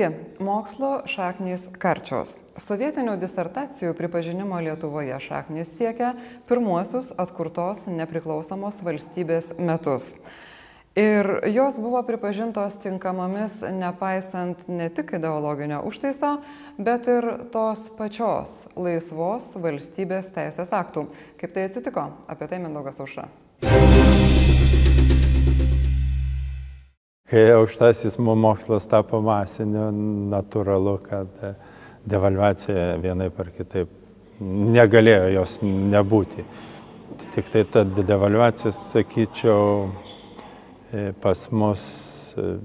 Sveiki, mokslo šaknys karčios. Sovietinių disertacijų pripažinimo Lietuvoje šaknys siekia pirmuosius atkurtos nepriklausomos valstybės metus. Ir jos buvo pripažintos tinkamomis nepaisant ne tik ideologinio užtaiso, bet ir tos pačios laisvos valstybės teisės aktų. Kaip tai atsitiko? Apie tai Mindaugas Aušra. Kai aukštasis mokslas tapo masiniu, natūralu, kad devalvacija vienaip ar kitaip negalėjo jos nebūti. Tik tai ta devalvacija, sakyčiau, pas mus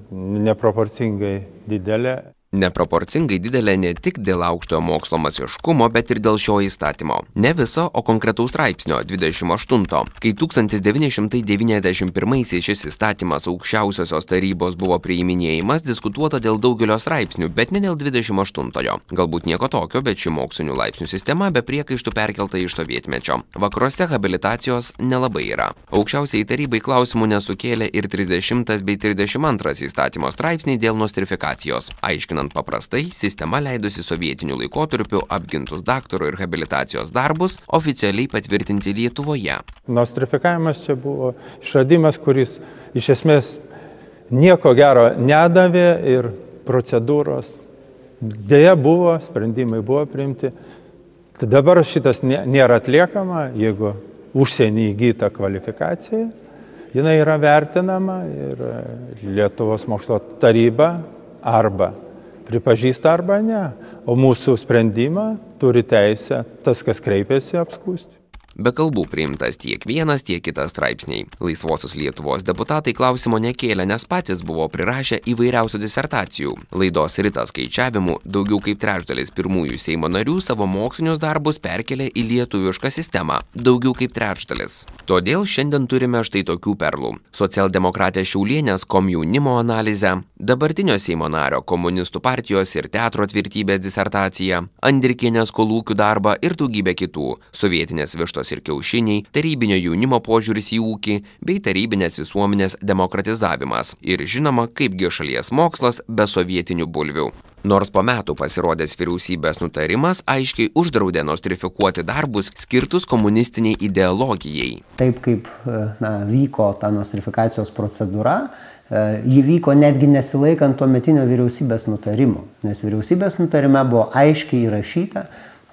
neproporcingai didelė Neproporcingai didelė ne tik dėl aukštojo mokslo masiškumo, bet ir dėl šio įstatymo. Ne viso, o konkretaus straipsnio 28. Kai 1991-aisiais šis įstatymas aukščiausiosios tarybos buvo priiminėjimas, diskutuota dėl daugelio straipsnių, bet ne dėl 28-ojo. Galbūt nieko tokio, bet ši mokslinių laipsnių sistema be priekaištų perkelta iš sovietmečio. Vakaruose habilitacijos nelabai yra. Aukščiausiai tarybai klausimų nesukėlė ir 30 bei 32 įstatymo straipsniai dėl nostrifikacijos. Aiškinant Kalbant paprastai, sistema leidusi sovietiniu laikotarpiu apgintus daktaro ir habilitacijos darbus oficialiai patvirtinti Lietuvoje. Nostrifikavimas čia buvo išradimas, kuris iš esmės nieko gero nedavė ir procedūros dėja buvo, sprendimai buvo priimti. Tai dabar šitas nėra atliekama, jeigu užsienį įgyta kvalifikacija, jinai yra vertinama ir Lietuvos mokslo taryba arba pripažįsta arba ne. O mūsų sprendimą turi teisę tas, kas kreipiasi apskūsti. Be kalbų priimtas tiek vienas, tiek kitas straipsniai. Laisvosios Lietuvos deputatai klausimo nekėlė, nes patys buvo prirašę įvairiausių disertacijų. Laidos rytas skaičiavimu daugiau kaip trečdalis pirmųjų Seimo narių savo mokslinius darbus perkelė į lietuvišką sistemą. Daugiau kaip trečdalis. Todėl šiandien turime štai tokių perlų. Socialdemokratė Šiaulienės komjaunimo analizę, dabartinio Seimo nario komunistų partijos ir teatro tvirtybės disertaciją, Andrikienės kolūkių darbą ir daugybę kitų. Sovietinės vištos vištos ir kiaušiniai tarybinio jaunimo požiūris į ūkį bei tarybinės visuomenės demokratizavimas ir žinoma kaipgi šalies mokslas be sovietinių bulvių. Nors po metų pasirodęs vyriausybės nutarimas aiškiai uždraudė nostrifikuoti darbus skirtus komunistinei ideologijai. Taip kaip na vyko ta nostrifikacijos procedūra e, ji vyko netgi nesilaikant tuometinio vyriausybės nutarimo nes vyriausybės nutarime buvo aiškiai įrašyta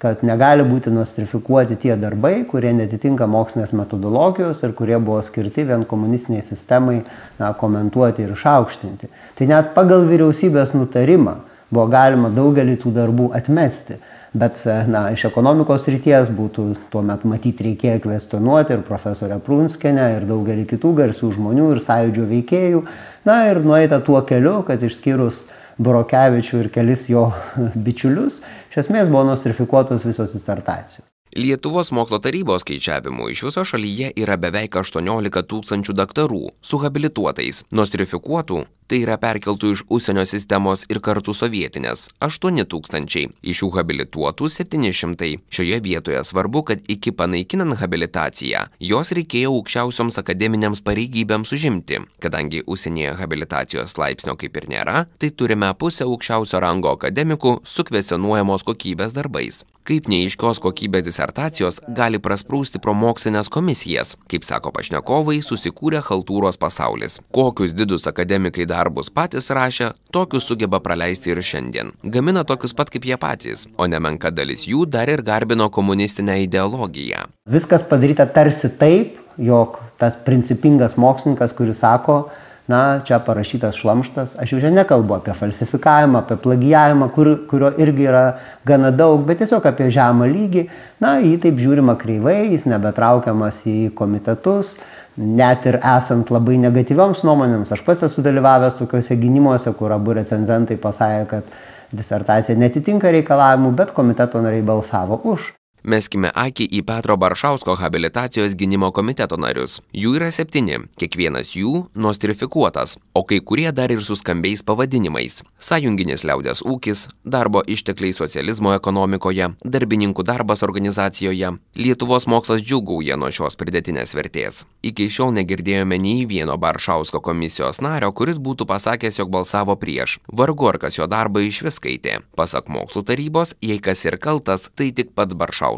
kad negali būti nostrifikuoti tie darbai, kurie netitinka mokslinės metodologijos ir kurie buvo skirti vien komunistiniai sistemai na, komentuoti ir išaukštinti. Tai net pagal vyriausybės nutarimą buvo galima daugelį tų darbų atmesti. Bet na, iš ekonomikos ryties būtų tuo metu matyti reikėjo kvestionuoti ir profesorę Prunskenę, ir daugelį kitų garsių žmonių, ir sąjūdžio veikėjų. Na ir nueita tuo keliu, kad išskyrus Borokevičių ir kelis jo bičiulius, iš esmės buvo nostrifikuotos visos disertacijos. Lietuvos mokslo tarybos skaičiavimu iš viso šalyje yra beveik 18 tūkstančių daktarų su habilituotais, nostrifikuotų tai yra perkeltų iš užsienio sistemos ir kartu sovietinės aštuoni tūkstančiai. Iš jų habilituotų septyni šimtai. Šioje vietoje svarbu kad iki panaikinant habilitaciją jos reikėjo aukščiausioms akademinėms pareigybėms užimti. Kadangi užsienyje habilitacijos laipsnio kaip ir nėra tai turime pusę aukščiausio rango akademikų su kvestionuojamos kokybės darbais kaip neaiškios kokybės disertacijos gali prasprūsti pro mokslines komisijas kaip sako pašnekovai susikūrė chaltūros pasaulis kokius didūs akademikai dar darbus patys rašė, tokius sugeba praleisti ir šiandien. Gamina tokius pat kaip jie patys, o nemenka dalis jų dar ir garbino komunistinę ideologiją. Viskas padaryta tarsi taip, jog tas principingas mokslininkas, kuris sako, na, čia parašytas šlamštas, aš jau čia nekalbu apie falsifikavimą, apie plagijavimą, kur, kurio irgi yra gana daug, bet tiesiog apie žemą lygį, na, jį taip žiūrima kreivai, jis nebetraukiamas į komitetus, net ir esant labai negatyvioms nuomonėms, aš pats esu dalyvavęs tokiuose gynimuose, kur abu recenzentai pasakė, kad disertacija netitinka reikalavimų, bet komiteto nariai balsavo už. Meskime akį į Petro Baršausko habilitacijos gynimo komiteto narius. Jų yra septyni, kiekvienas jų nostrifikuotas, o kai kurie dar ir su skambiais pavadinimais. Sąjunginis liaudės ūkis, darbo ištekliai socializmo ekonomikoje, darbininkų darbas organizacijoje. Lietuvos mokslas džiugauja nuo šios pridėtinės vertės. Iki šiol negirdėjome nei vieno Baršausko komisijos nario, kuris būtų pasakęs, jog balsavo prieš. Vargu ar kas jo darbą iš vis skaitė. Pasak mokslų tarybos, jei kas ir kaltas, tai tik pats Baršauskas.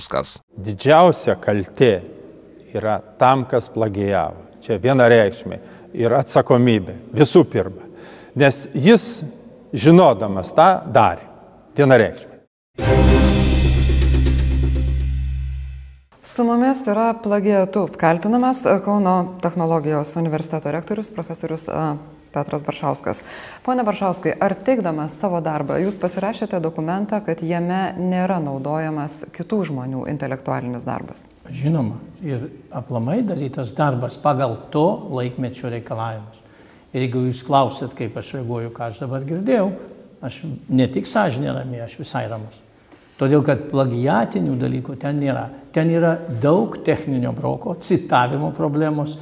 Didžiausia kaltė yra tam, kas plagijavo. Čia vienareikšmiai. Ir atsakomybė visų pirma. Nes jis, žinodamas tą, darė. Vienareikšmiai. Su mumis yra plagiatų kaltinamas Kauno technologijos universiteto rektorius profesorius Petras Baršauskas. Pone Baršauskai, ar teikdamas savo darbą jūs pasirašėte dokumentą, kad jame nėra naudojamas kitų žmonių intelektualinis darbas? Žinoma, ir aplamai darytas darbas pagal to laikmečio reikalavimus. Ir jeigu jūs klausėt, kaip aš reaguoju, ką aš dabar girdėjau, aš ne tik sąžinė ramiai, aš visai ramus. Todėl, kad plagiatinių dalykų ten nėra. Ten yra daug techninio broko, citavimo problemos,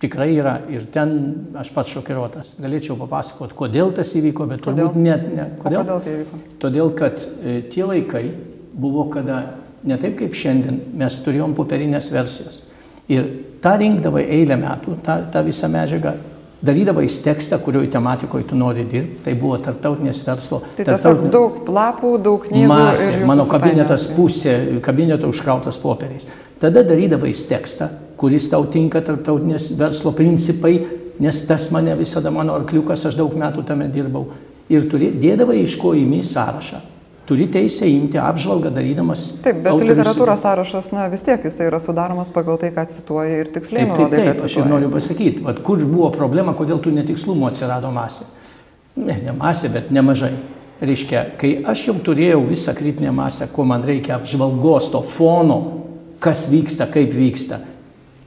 tikrai yra. Ir ten aš pats šokiruotas. Galėčiau papasakoti, kodėl tas įvyko, bet Kodėl? turbūt net ne. Kodėl, kodėl tai įvyko? Todėl, kad e, tie laikai buvo, kada ne taip kaip šiandien mes turėjom popierinės versijas. Ir tą rinkdavai eilę metų, tą, tą visą medžiagą, darydavais tekstą, kurio tematikoje tu nori dirbti. Tai buvo tarptautinės verslo. Tai tiesiog daug lapų, daug knygų. Masė, mano kabinetas pusė, kabineto užkrautas popieriais. Tada darydavais tekstą, kuris tau tinka tarptautinės verslo principai, nes tas mane visada mano arkliukas, aš daug metų tame dirbau. Ir turi, dėdavai iš ko įmi sąrašą. Turi teisę imti apžvalgą darydamas. Taip, bet autorius- literatūros sąrašas, na vis tiek jisai yra sudaromas pagal tai, ką cituoji ir tiksliai Taip, taip, nurodai, taip, kad aš ir noriu pasakyti, vat, kur buvo problema, kodėl tų netikslumų atsirado masė. Ne, ne masė, bet nemažai. Reiškia, kai aš jau turėjau visą kritinę masę, ko man reikia apžvalgos, to fono, kas vyksta, kaip vyksta,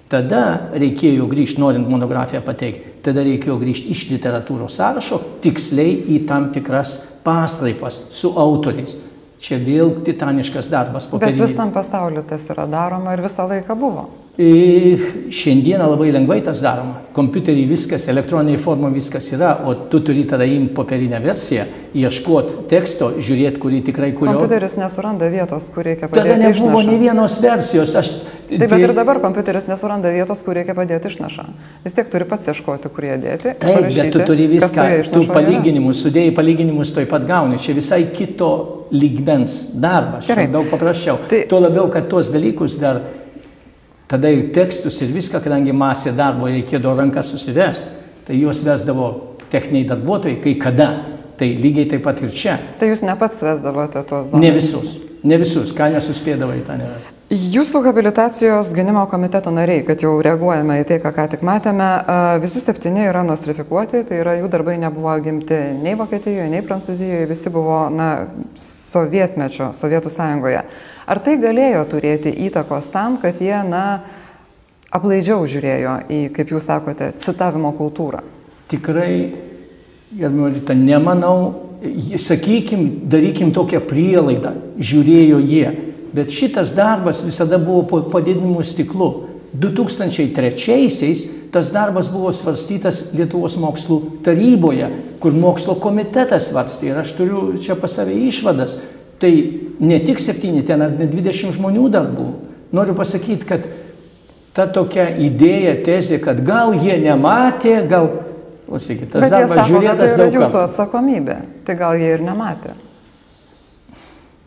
tada reikėjo grįžti, norint monografiją pateikti, tada reikėjo grįžti iš literatūros sąrašo tiksliai į tam tikras pastraipas su autoriais. Čia vėl titaniškas darbas Bet popierinis. visam pasauliu tas yra daroma ir visą laiką buvo. E, Šiandieną labai lengvai tas daroma. Kompiuterį viskas, elektroniniai forma viskas yra, o tu turi tada imti popierinę versiją, ieškoti teksto, žiūrėti, kurį tikrai kurio. Kompiuteris nesuranda vietos, kur reikia Tada padėti nebuvo nei vienos versijos. Aš, Taip, bet ir dabar kompiuteris nesuranda vietos, kur reikia padėti išnašą. Vis tiek turi pats ieškoti, kur ją dėti. Taip, bet tu parašyti, turi viską, tu išnašoje yra. palyginimus, sudėjai palyginimus, toj pat gauni. Čia visai kito lygmens darbas, Gerai. daug paprasčiau. Tai- Tuo labiau, kad tuos dalykus dar, tada ir tekstus ir viską, kadangi masė darbo reikėdavo rankas susivesti, tai juos vesdavo techniniai darbuotojai, kai kada. Tai lygiai taip pat ir čia. Tai jūs ne pats vesdavote tuos duomenis. Ne visus. Ne visus, ką nesuspėdavo į tą nevestą. Jūsų habilitacijos gynimo komiteto nariai, kad jau reaguojame į tai, ką ką tik matėme, visi septyni yra nostrifikuoti, tai yra jų darbai nebuvo gimti nei Vokietijoje, nei Prancūzijoje, visi buvo na, sovietmečio, Sovietų sąjungoje. Ar tai galėjo turėti įtakos tam, kad jie na, aplaidžiau žiūrėjo į, kaip jūs sakote, citavimo kultūrą? Tikrai, gerbimo rytą, nemanau, sakykim, darykim tokią prielaidą, žiūrėjo jie. Bet šitas darbas visada buvo po padidinimu stiklu. 2003-aisiais tas darbas buvo svarstytas Lietuvos mokslų taryboje, kur mokslo komitetas svarstė. Ir aš turiu čia pas save išvadas. Tai ne tik septyni, ten ar net 20 žmonių dar buvo. Noriu pasakyti, kad ta tokia idėja, tezė, kad gal jie nematė, gal... Klausykit, tas Bet darbas sako, kad tai žiūrėtas yra daug jūsų atsakomybė. Tai gal jie ir nematė.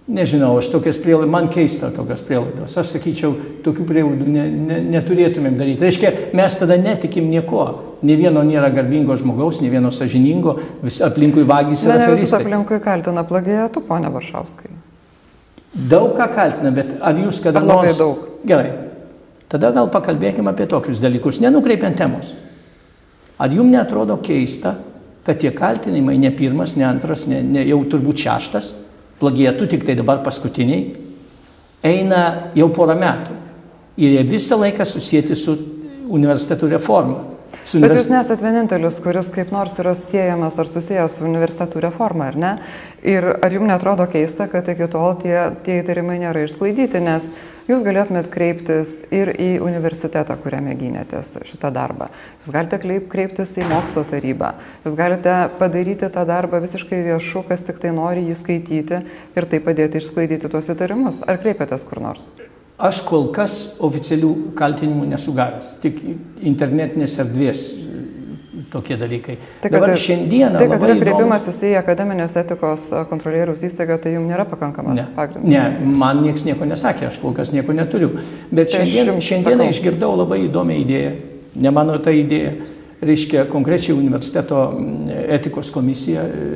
Nežinau, aš tokias prielaidas, man keista tokios prielaidos. Aš sakyčiau, tokių prielaidų ne, ne, neturėtumėm daryti. Reiškia, mes tada netikim nieko. Ne vieno nėra garbingo žmogaus, ne vieno sažiningo, vis aplinkui vagys ir Na, ne visus aplinkui kaltina plagijatu, ponia Varšauskai. Daug ką kaltina, bet ar jūs kada Ar labai nors... daug? Gerai. Tada gal pakalbėkime apie tokius dalykus, nenukreipiant temos. Ar jums netrodo keista, kad tie kaltinimai ne pirmas, ne antras, ne, ne jau turbūt šeštas, plagietų tik tai dabar paskutiniai, eina jau porą metų. Ir jie visą laiką susijęti su universitetų reforma. Su Bet univers- jūs nesat vienintelis, kuris kaip nors yra siejamas ar susijęs su universitetų reforma, ar ne? Ir ar jums netrodo keista, kad iki tol tie, tie įtarimai nėra išsklaidyti, nes jūs galėtumėt kreiptis ir į universitetą, kuriame gynėtės šitą darbą. Jūs galite kreiptis į mokslo tarybą. Jūs galite padaryti tą darbą visiškai viešu, kas tik tai nori jį skaityti ir tai padėti išsklaidyti tuos įtarimus. Ar kreipiatės kur nors? Aš kol kas oficialių kaltinimų nesugavęs, tik internetinės erdvės tokie dalykai. Tai, Dabar ir- šiandieną tai, kad yra įdomus- kreipimasis į akademinės etikos kontrolieriaus įstaigą, tai jums nėra pakankamas Ne, pagrindas. ne, man niekas nieko nesakė, aš kol kas nieko neturiu. Bet Tai šiandien, šiandieną sakau. išgirdau labai įdomią idėją, ne mano ta idėja. Reiškia, konkrečiai universiteto mm, etikos komisija e,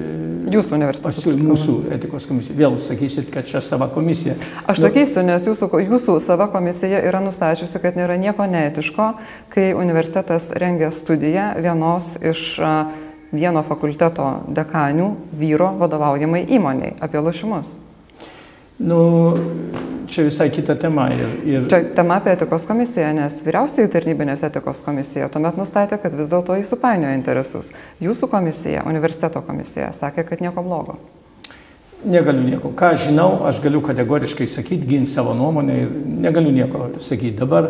Jūsų universitetas. pasiūlė mūsų etikos komisija. Vėl sakysit, kad čia sava komisija. Aš sakysiu, nes jūsų, jūsų sava komisija yra nustačiusi, kad nėra nieko neetiško, kai universitetas rengia studiją vienos iš vieno fakulteto dekanių vyro vadovaujamai įmoniai apie lošimus. Nu, čia visai kita tema. Ir, ir Čia tema apie etikos komisiją, nes vyriausiųjų tarnybinės etikos komisija tuomet nustatė, kad vis dėlto jis supainiojo interesus. Jūsų komisija, universiteto komisija, sakė, kad nieko blogo. negaliu nieko. Ką žinau, aš galiu kategoriškai sakyti, ginti savo nuomonę ir negaliu nieko sakyti. Dabar,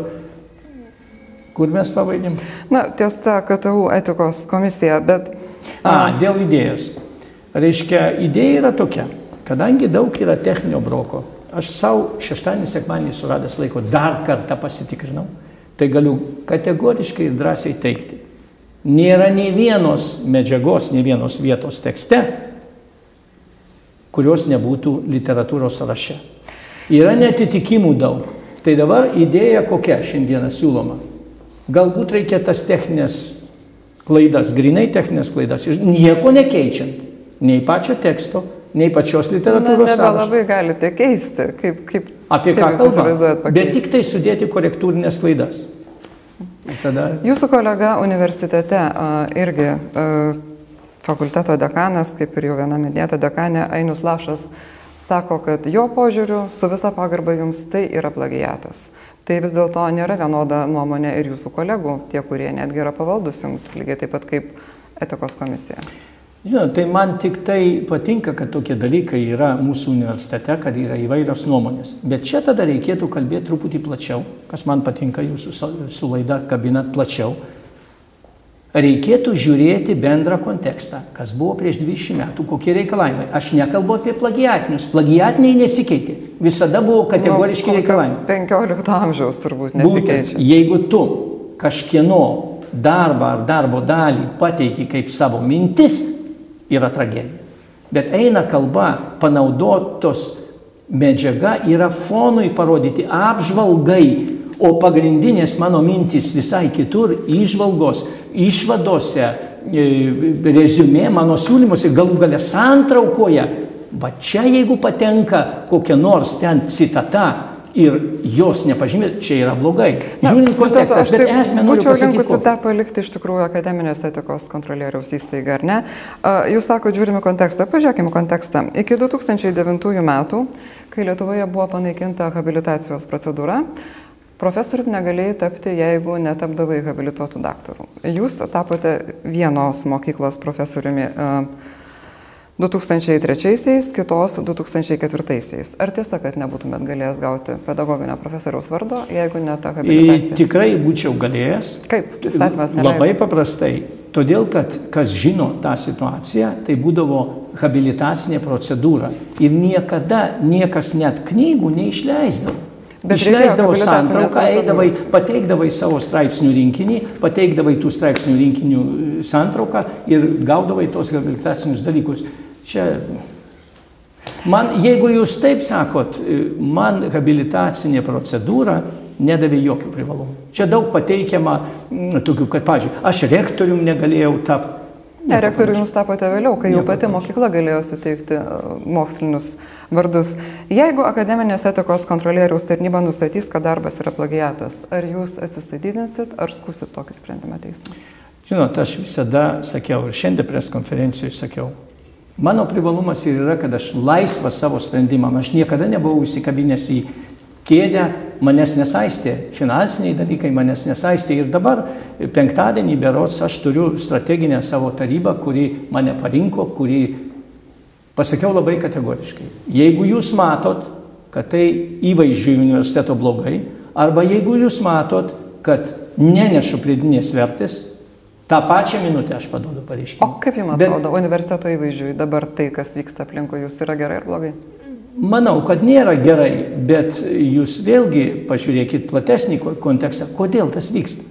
kur mes pavaidėm? Na, ties ta KTU etikos komisija, bet... A, dėl idėjos. Reiškia, idėja yra tokia, kadangi daug yra techninio broko, aš savo šeštadienį, sekmadienį suradęs laiko dar kartą pasitikrinau, tai galiu kategoriškai ir drąsiai teikti. Nėra nei vienos medžiagos, nei vienos vietos tekste, kurios nebūtų literatūros sąraše. Yra netitikimų daug. Tai dabar idėja kokia šiandieną siūloma. Galbūt reikia tas techninės klaidas, grinai techninės klaidas, nieko nekeičiant. Nei pačio teksto, nei pačios Na, literatūros sąrašo. nebelabai galite keisti, kaip, kaip, Apie kaip ką kalbame? Bet tik tai sudėti korektūrinės klaidas. Ir Tada Jūsų kolega universitete a, irgi a, fakulteto dekanas, kaip ir jau viena minėta dekanė Ainius Lašas, sako, kad jo požiūriu, su visa pagarba jums, tai yra plagiatas. Tai vis dėlto nėra vienoda nuomonė ir jūsų kolegų, tie, kurie netgi yra pavaldus jums, lygiai taip pat kaip etikos komisija. Žinot, tai man tik tai patinka, kad tokie dalykai yra mūsų universitete, kad yra įvairios nuomonės. Bet čia tada reikėtų kalbėti truputį plačiau, kas man patinka jūsų su- laida kabinat plačiau. Reikėtų žiūrėti bendrą kontekstą, kas buvo prieš 20 metų, kokie reikalavimai. Aš nekalbu apie plagiatinius. Plagiatiniai nesikeitė. Visada buvo kategoriški Nu, reikalavimai. 15 amžiaus turbūt Būtent, nesikeičia. jeigu tu kažkieno darbą ar darbo dalį pateiki kaip savo mintis, yra tragedija. Bet eina kalba, panaudotos medžiaga yra fonui parodyti apžvalgai, o pagrindinės mano mintys visai kitur, išvalgos, išvadose, e, rezumė, mano siūlymuose, galų galę santraukoje. Va čia jeigu patenka kokia nors ten citata ir jos nepažymė, čia yra blogai. Na, Žiūrint kontekstą, aš taip esmę noriu Būčiau pasakyti. linkusi kokią. tą palikti iš tikrųjų akademinės etikos kontrolieriaus įstaigą, ar ne? Jūs sakote, žiūrime kontekstą. Pažiūrėkime kontekstą. Iki 2009 metų, kai Lietuvoje buvo panaikinta habilitacijos procedūra, profesoriumi negalėjai tapti, jeigu netapdavai habilituotų daktarų. Jūs tapote vienos mokyklos profesoriumi. a, 2003-aisiais, kitos 2004-aisiais. Ar tiesa, kad nebūtumėt galėjęs gauti pedagoginio profesoriaus vardo, jeigu ne ta I, habilitacija? tikrai būčiau galėjęs. Kaip? Įstatymas neleidžia. Labai paprastai. Todėl, kad kas žino tą situaciją, tai būdavo habilitacinė procedūra. Ir niekada niekas net knygų neišleisdavo. Bet Išleisdavo santrauką, eidavai, pateikdavai savo straipsnių rinkinį, pateikdavai tų straipsnių rinkinių e, santrauką ir gaudavai tos habilitacinius dalykus. Čia Man, jeigu jūs taip sakot, e, man habilitacinė procedūra nedavė jokių privalumų. Čia daug pateikiama mm, tokių, kad, pavyzdžiui, aš rektorium negalėjau tapti. Ne, rektorių jūs tapote vėliau, kai jau pati mokykla galėjo suteikti e, mokslinius vardus. Jeigu akademinės etikos kontrolieriaus tarnyba nustatys, kad darbas yra plagiatas, ar jūs atsistatydinsit, ar skusit tokį sprendimą teismui? Žinot, aš visada sakiau ir šiandien pres konferencijoje sakiau, mano privalumas ir yra, kad aš laisvas savo sprendimam, aš niekada nebuvau įsikabinęs į kėdę manęs nesaistė, finansiniai dalykai manęs nesaistė ir dabar penktadienį berots aš turiu strateginę savo tarybą, kuri mane parinko, kuri pasakiau labai kategoriškai. Jeigu jūs matot, kad tai įvaizdžiui universiteto blogai, arba jeigu jūs matot, kad nenešu pridinės vertės, tą pačią minutę aš paduodu pareiškimą. O kaip jums atrodo, Bet, universiteto įvaizdžiui dabar tai, kas vyksta aplinkui jūs, yra gerai ar blogai? Manau, kad nėra gerai, bet jūs vėlgi pažiūrėkit platesnį kontekstą, kodėl tas vyksta.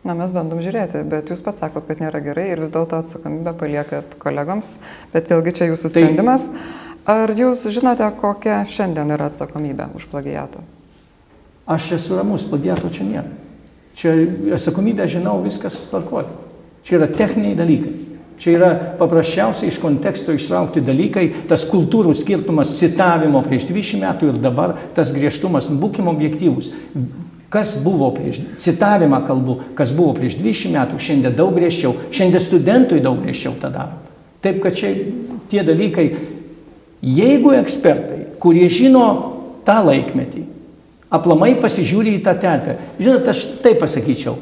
Na, mes bandom žiūrėti, bet jūs pats sakot, kad nėra gerai ir vis dėlto atsakomybę paliekat kolegoms, bet vėlgi čia jūsų tai- sprendimas. Tai... Ar jūs žinote, kokia šiandien yra atsakomybė už plagijatą? Aš esu ramus, plagiato čia nėra. Čia atsakomybę žinau, viskas tvarkoja. Čia yra techniniai dalykai. Čia yra paprasčiausiai iš konteksto ištraukti dalykai, tas kultūrų skirtumas citavimo prieš 20 metų ir dabar, tas griežtumas, būkim objektyvūs. Kas buvo prieš, citavimą kalbu, kas buvo prieš 20 metų, šiandien daug griežčiau, šiandien studentui daug griežčiau tą daro. Taip, kad čia tie dalykai, jeigu ekspertai, kurie žino tą laikmetį, aplamai pasižiūri į tą terpę, žinot, aš taip pasakyčiau,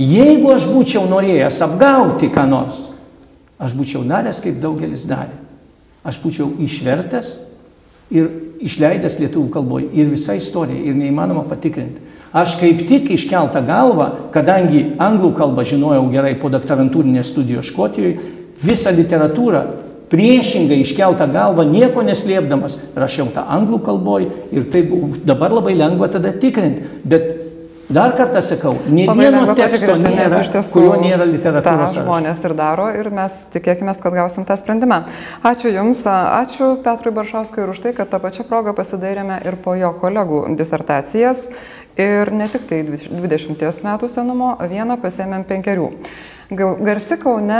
Jeigu aš būčiau norėjęs apgauti ką nors, aš būčiau daręs, kaip daugelis darė. Aš būčiau išvertęs ir išleidęs lietuvių kalboje ir visą istoriją ir neįmanoma patikrinti. Aš kaip tik iškeltą galvą, kadangi anglų kalbą žinojau gerai po doktorantūrinės studijos Škotijoje, visą literatūrą priešingai iškeltą galvą, nieko neslėpdamas, rašiau tą anglų kalboje ir tai dabar labai lengva tada tikrinti. Bet Dar kartą sakau, ne vieno teksto nėra, tiesų, kurio nėra literatūros. Ta žmonės ir daro ir mes tikėkime, kad gausim tą sprendimą. Ačiū Jums, ačiū Petrui Baršauskui ir už tai, kad tą pačią progą pasidairėme ir po jo kolegų disertacijas. Ir ne tik tai 20 metų senumo, vieną pasėmėm penkerių. Garsi Kaune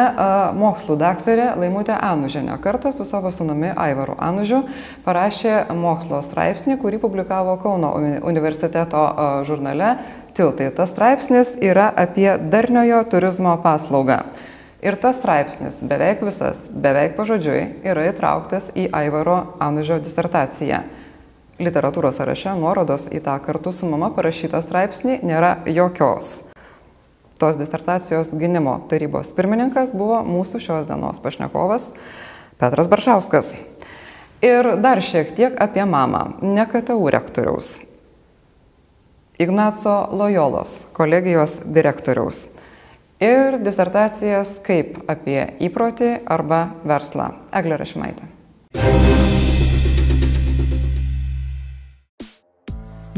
mokslų daktarė Laimutė Anužinė kartu su savo sunumi Aivaru Anužiu parašė mokslo straipsnį, kurį publikavo Kauno universiteto žurnale Tiltai. Tas straipsnis yra apie darniojo turizmo paslaugą. Ir tas straipsnis, beveik visas, beveik pažodžiui, yra įtrauktas į Aivaro Anužio disertaciją. Literatūros sąraše nuorodos į tą kartu su mama parašytą straipsnį nėra jokios tos disertacijos gynimo tarybos pirmininkas buvo mūsų šios dienos pašnekovas Petras Baršauskas. Ir dar šiek tiek apie mamą, ne KTU rektoriaus, Ignaco Lojolos, kolegijos direktoriaus. Ir disertacijas kaip apie įprotį arba verslą. Eglė Rašmaitė.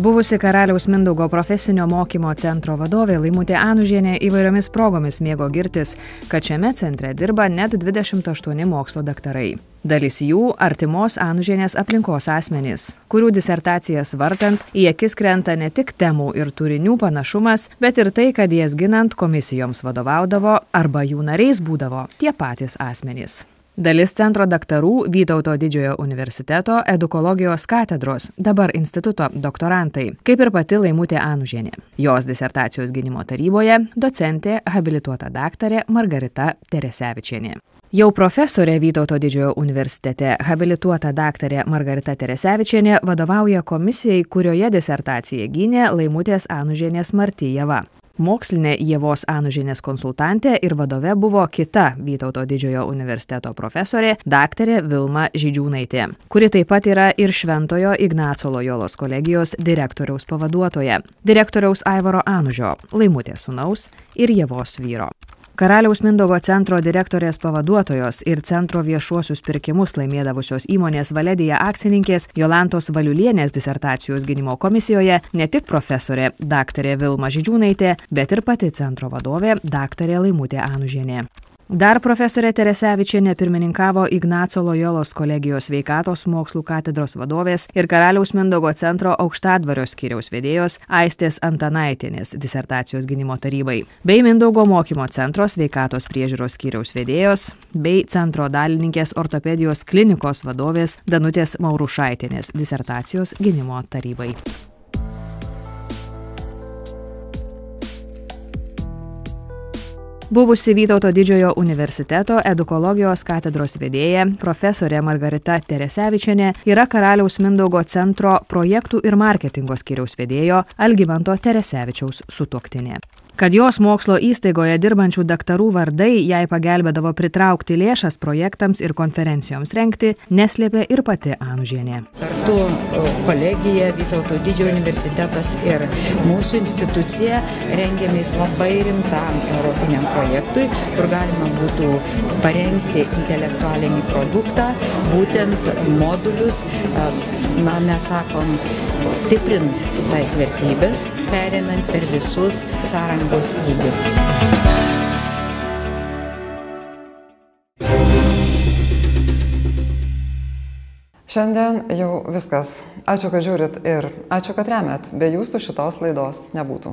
Buvusi karaliaus Mindaugo profesinio mokymo centro vadovė Laimutė Anužienė įvairiomis progomis mėgo girtis, kad šiame centre dirba net 28 mokslo daktarai. Dalis jų artimos Anužienės aplinkos asmenys, kurių disertacijas vartant į akis krenta ne tik temų ir turinių panašumas, bet ir tai, kad jas ginant komisijoms vadovaudavo arba jų nariais būdavo tie patys asmenys. Dalis centro daktarų Vytauto didžiojo universiteto edukologijos katedros, dabar instituto doktorantai, kaip ir pati Laimutė Anužienė. Jos disertacijos gynimo taryboje docentė habilituota daktarė Margarita Teresevičienė. Jau profesorė Vytauto didžiojo universitete habilituota daktarė Margarita Teresevičienė vadovauja komisijai, kurioje disertaciją gynė Laimutės Anužienės Martyjeva. Mokslinė Jėvos Anužinės konsultantė ir vadove buvo kita Vytauto didžiojo universiteto profesorė daktarė Vilma Žydžiūnaitė, kuri taip pat yra ir Šventojo Ignaco Lojolos kolegijos direktoriaus pavaduotoja, direktoriaus Aivaro Anužio, Laimutės sunaus ir Jėvos vyro. Karaliaus Mindogo centro direktorės pavaduotojos ir centro viešuosius pirkimus laimėdavusios įmonės Valedija akcininkės Jolantos Valiulienės disertacijos gynimo komisijoje ne tik profesorė daktarė Vilma Žydžiūnaitė, bet ir pati centro vadovė daktarė Laimutė Anužienė. Dar profesorė Teresevičienė pirmininkavo Ignaco Lojolos kolegijos sveikatos mokslų katedros vadovės ir Karaliaus Mindogo centro aukštadvario skyriaus vedėjos Aistės Antanaitinės disertacijos gynimo tarybai, bei Mindogo mokymo centro sveikatos priežiūros skyriaus vedėjos, bei centro dalininkės ortopedijos klinikos vadovės Danutės Maurušaitinės disertacijos gynimo tarybai. Buvusi vytauto didžiojo universiteto edukologijos katedros vedėja profesorė margarita teresevičienė yra karaliaus mindaugo centro projektų ir marketingo skyriaus vedėjo algimanto teresevičiaus sutuoktinė kad jos mokslo įstaigoje dirbančių daktarų vardai jai pagelbėdavo pritraukti lėšas projektams ir konferencijoms rengti neslėpė ir pati anužienė. Kartu kolegija vytauto didžiojo universitetas ir mūsų institucija rengiamės labai rimtam europiniam projektui kur galima būtų parengti intelektualinį produktą būtent modulius na mes sakom stiprint tas vertybes pereinant per visus sąrangos lygius Šiandien jau viskas. Ačiū, kad žiūrit ir ačiū, kad remet. Be jūsų šitos laidos nebūtų.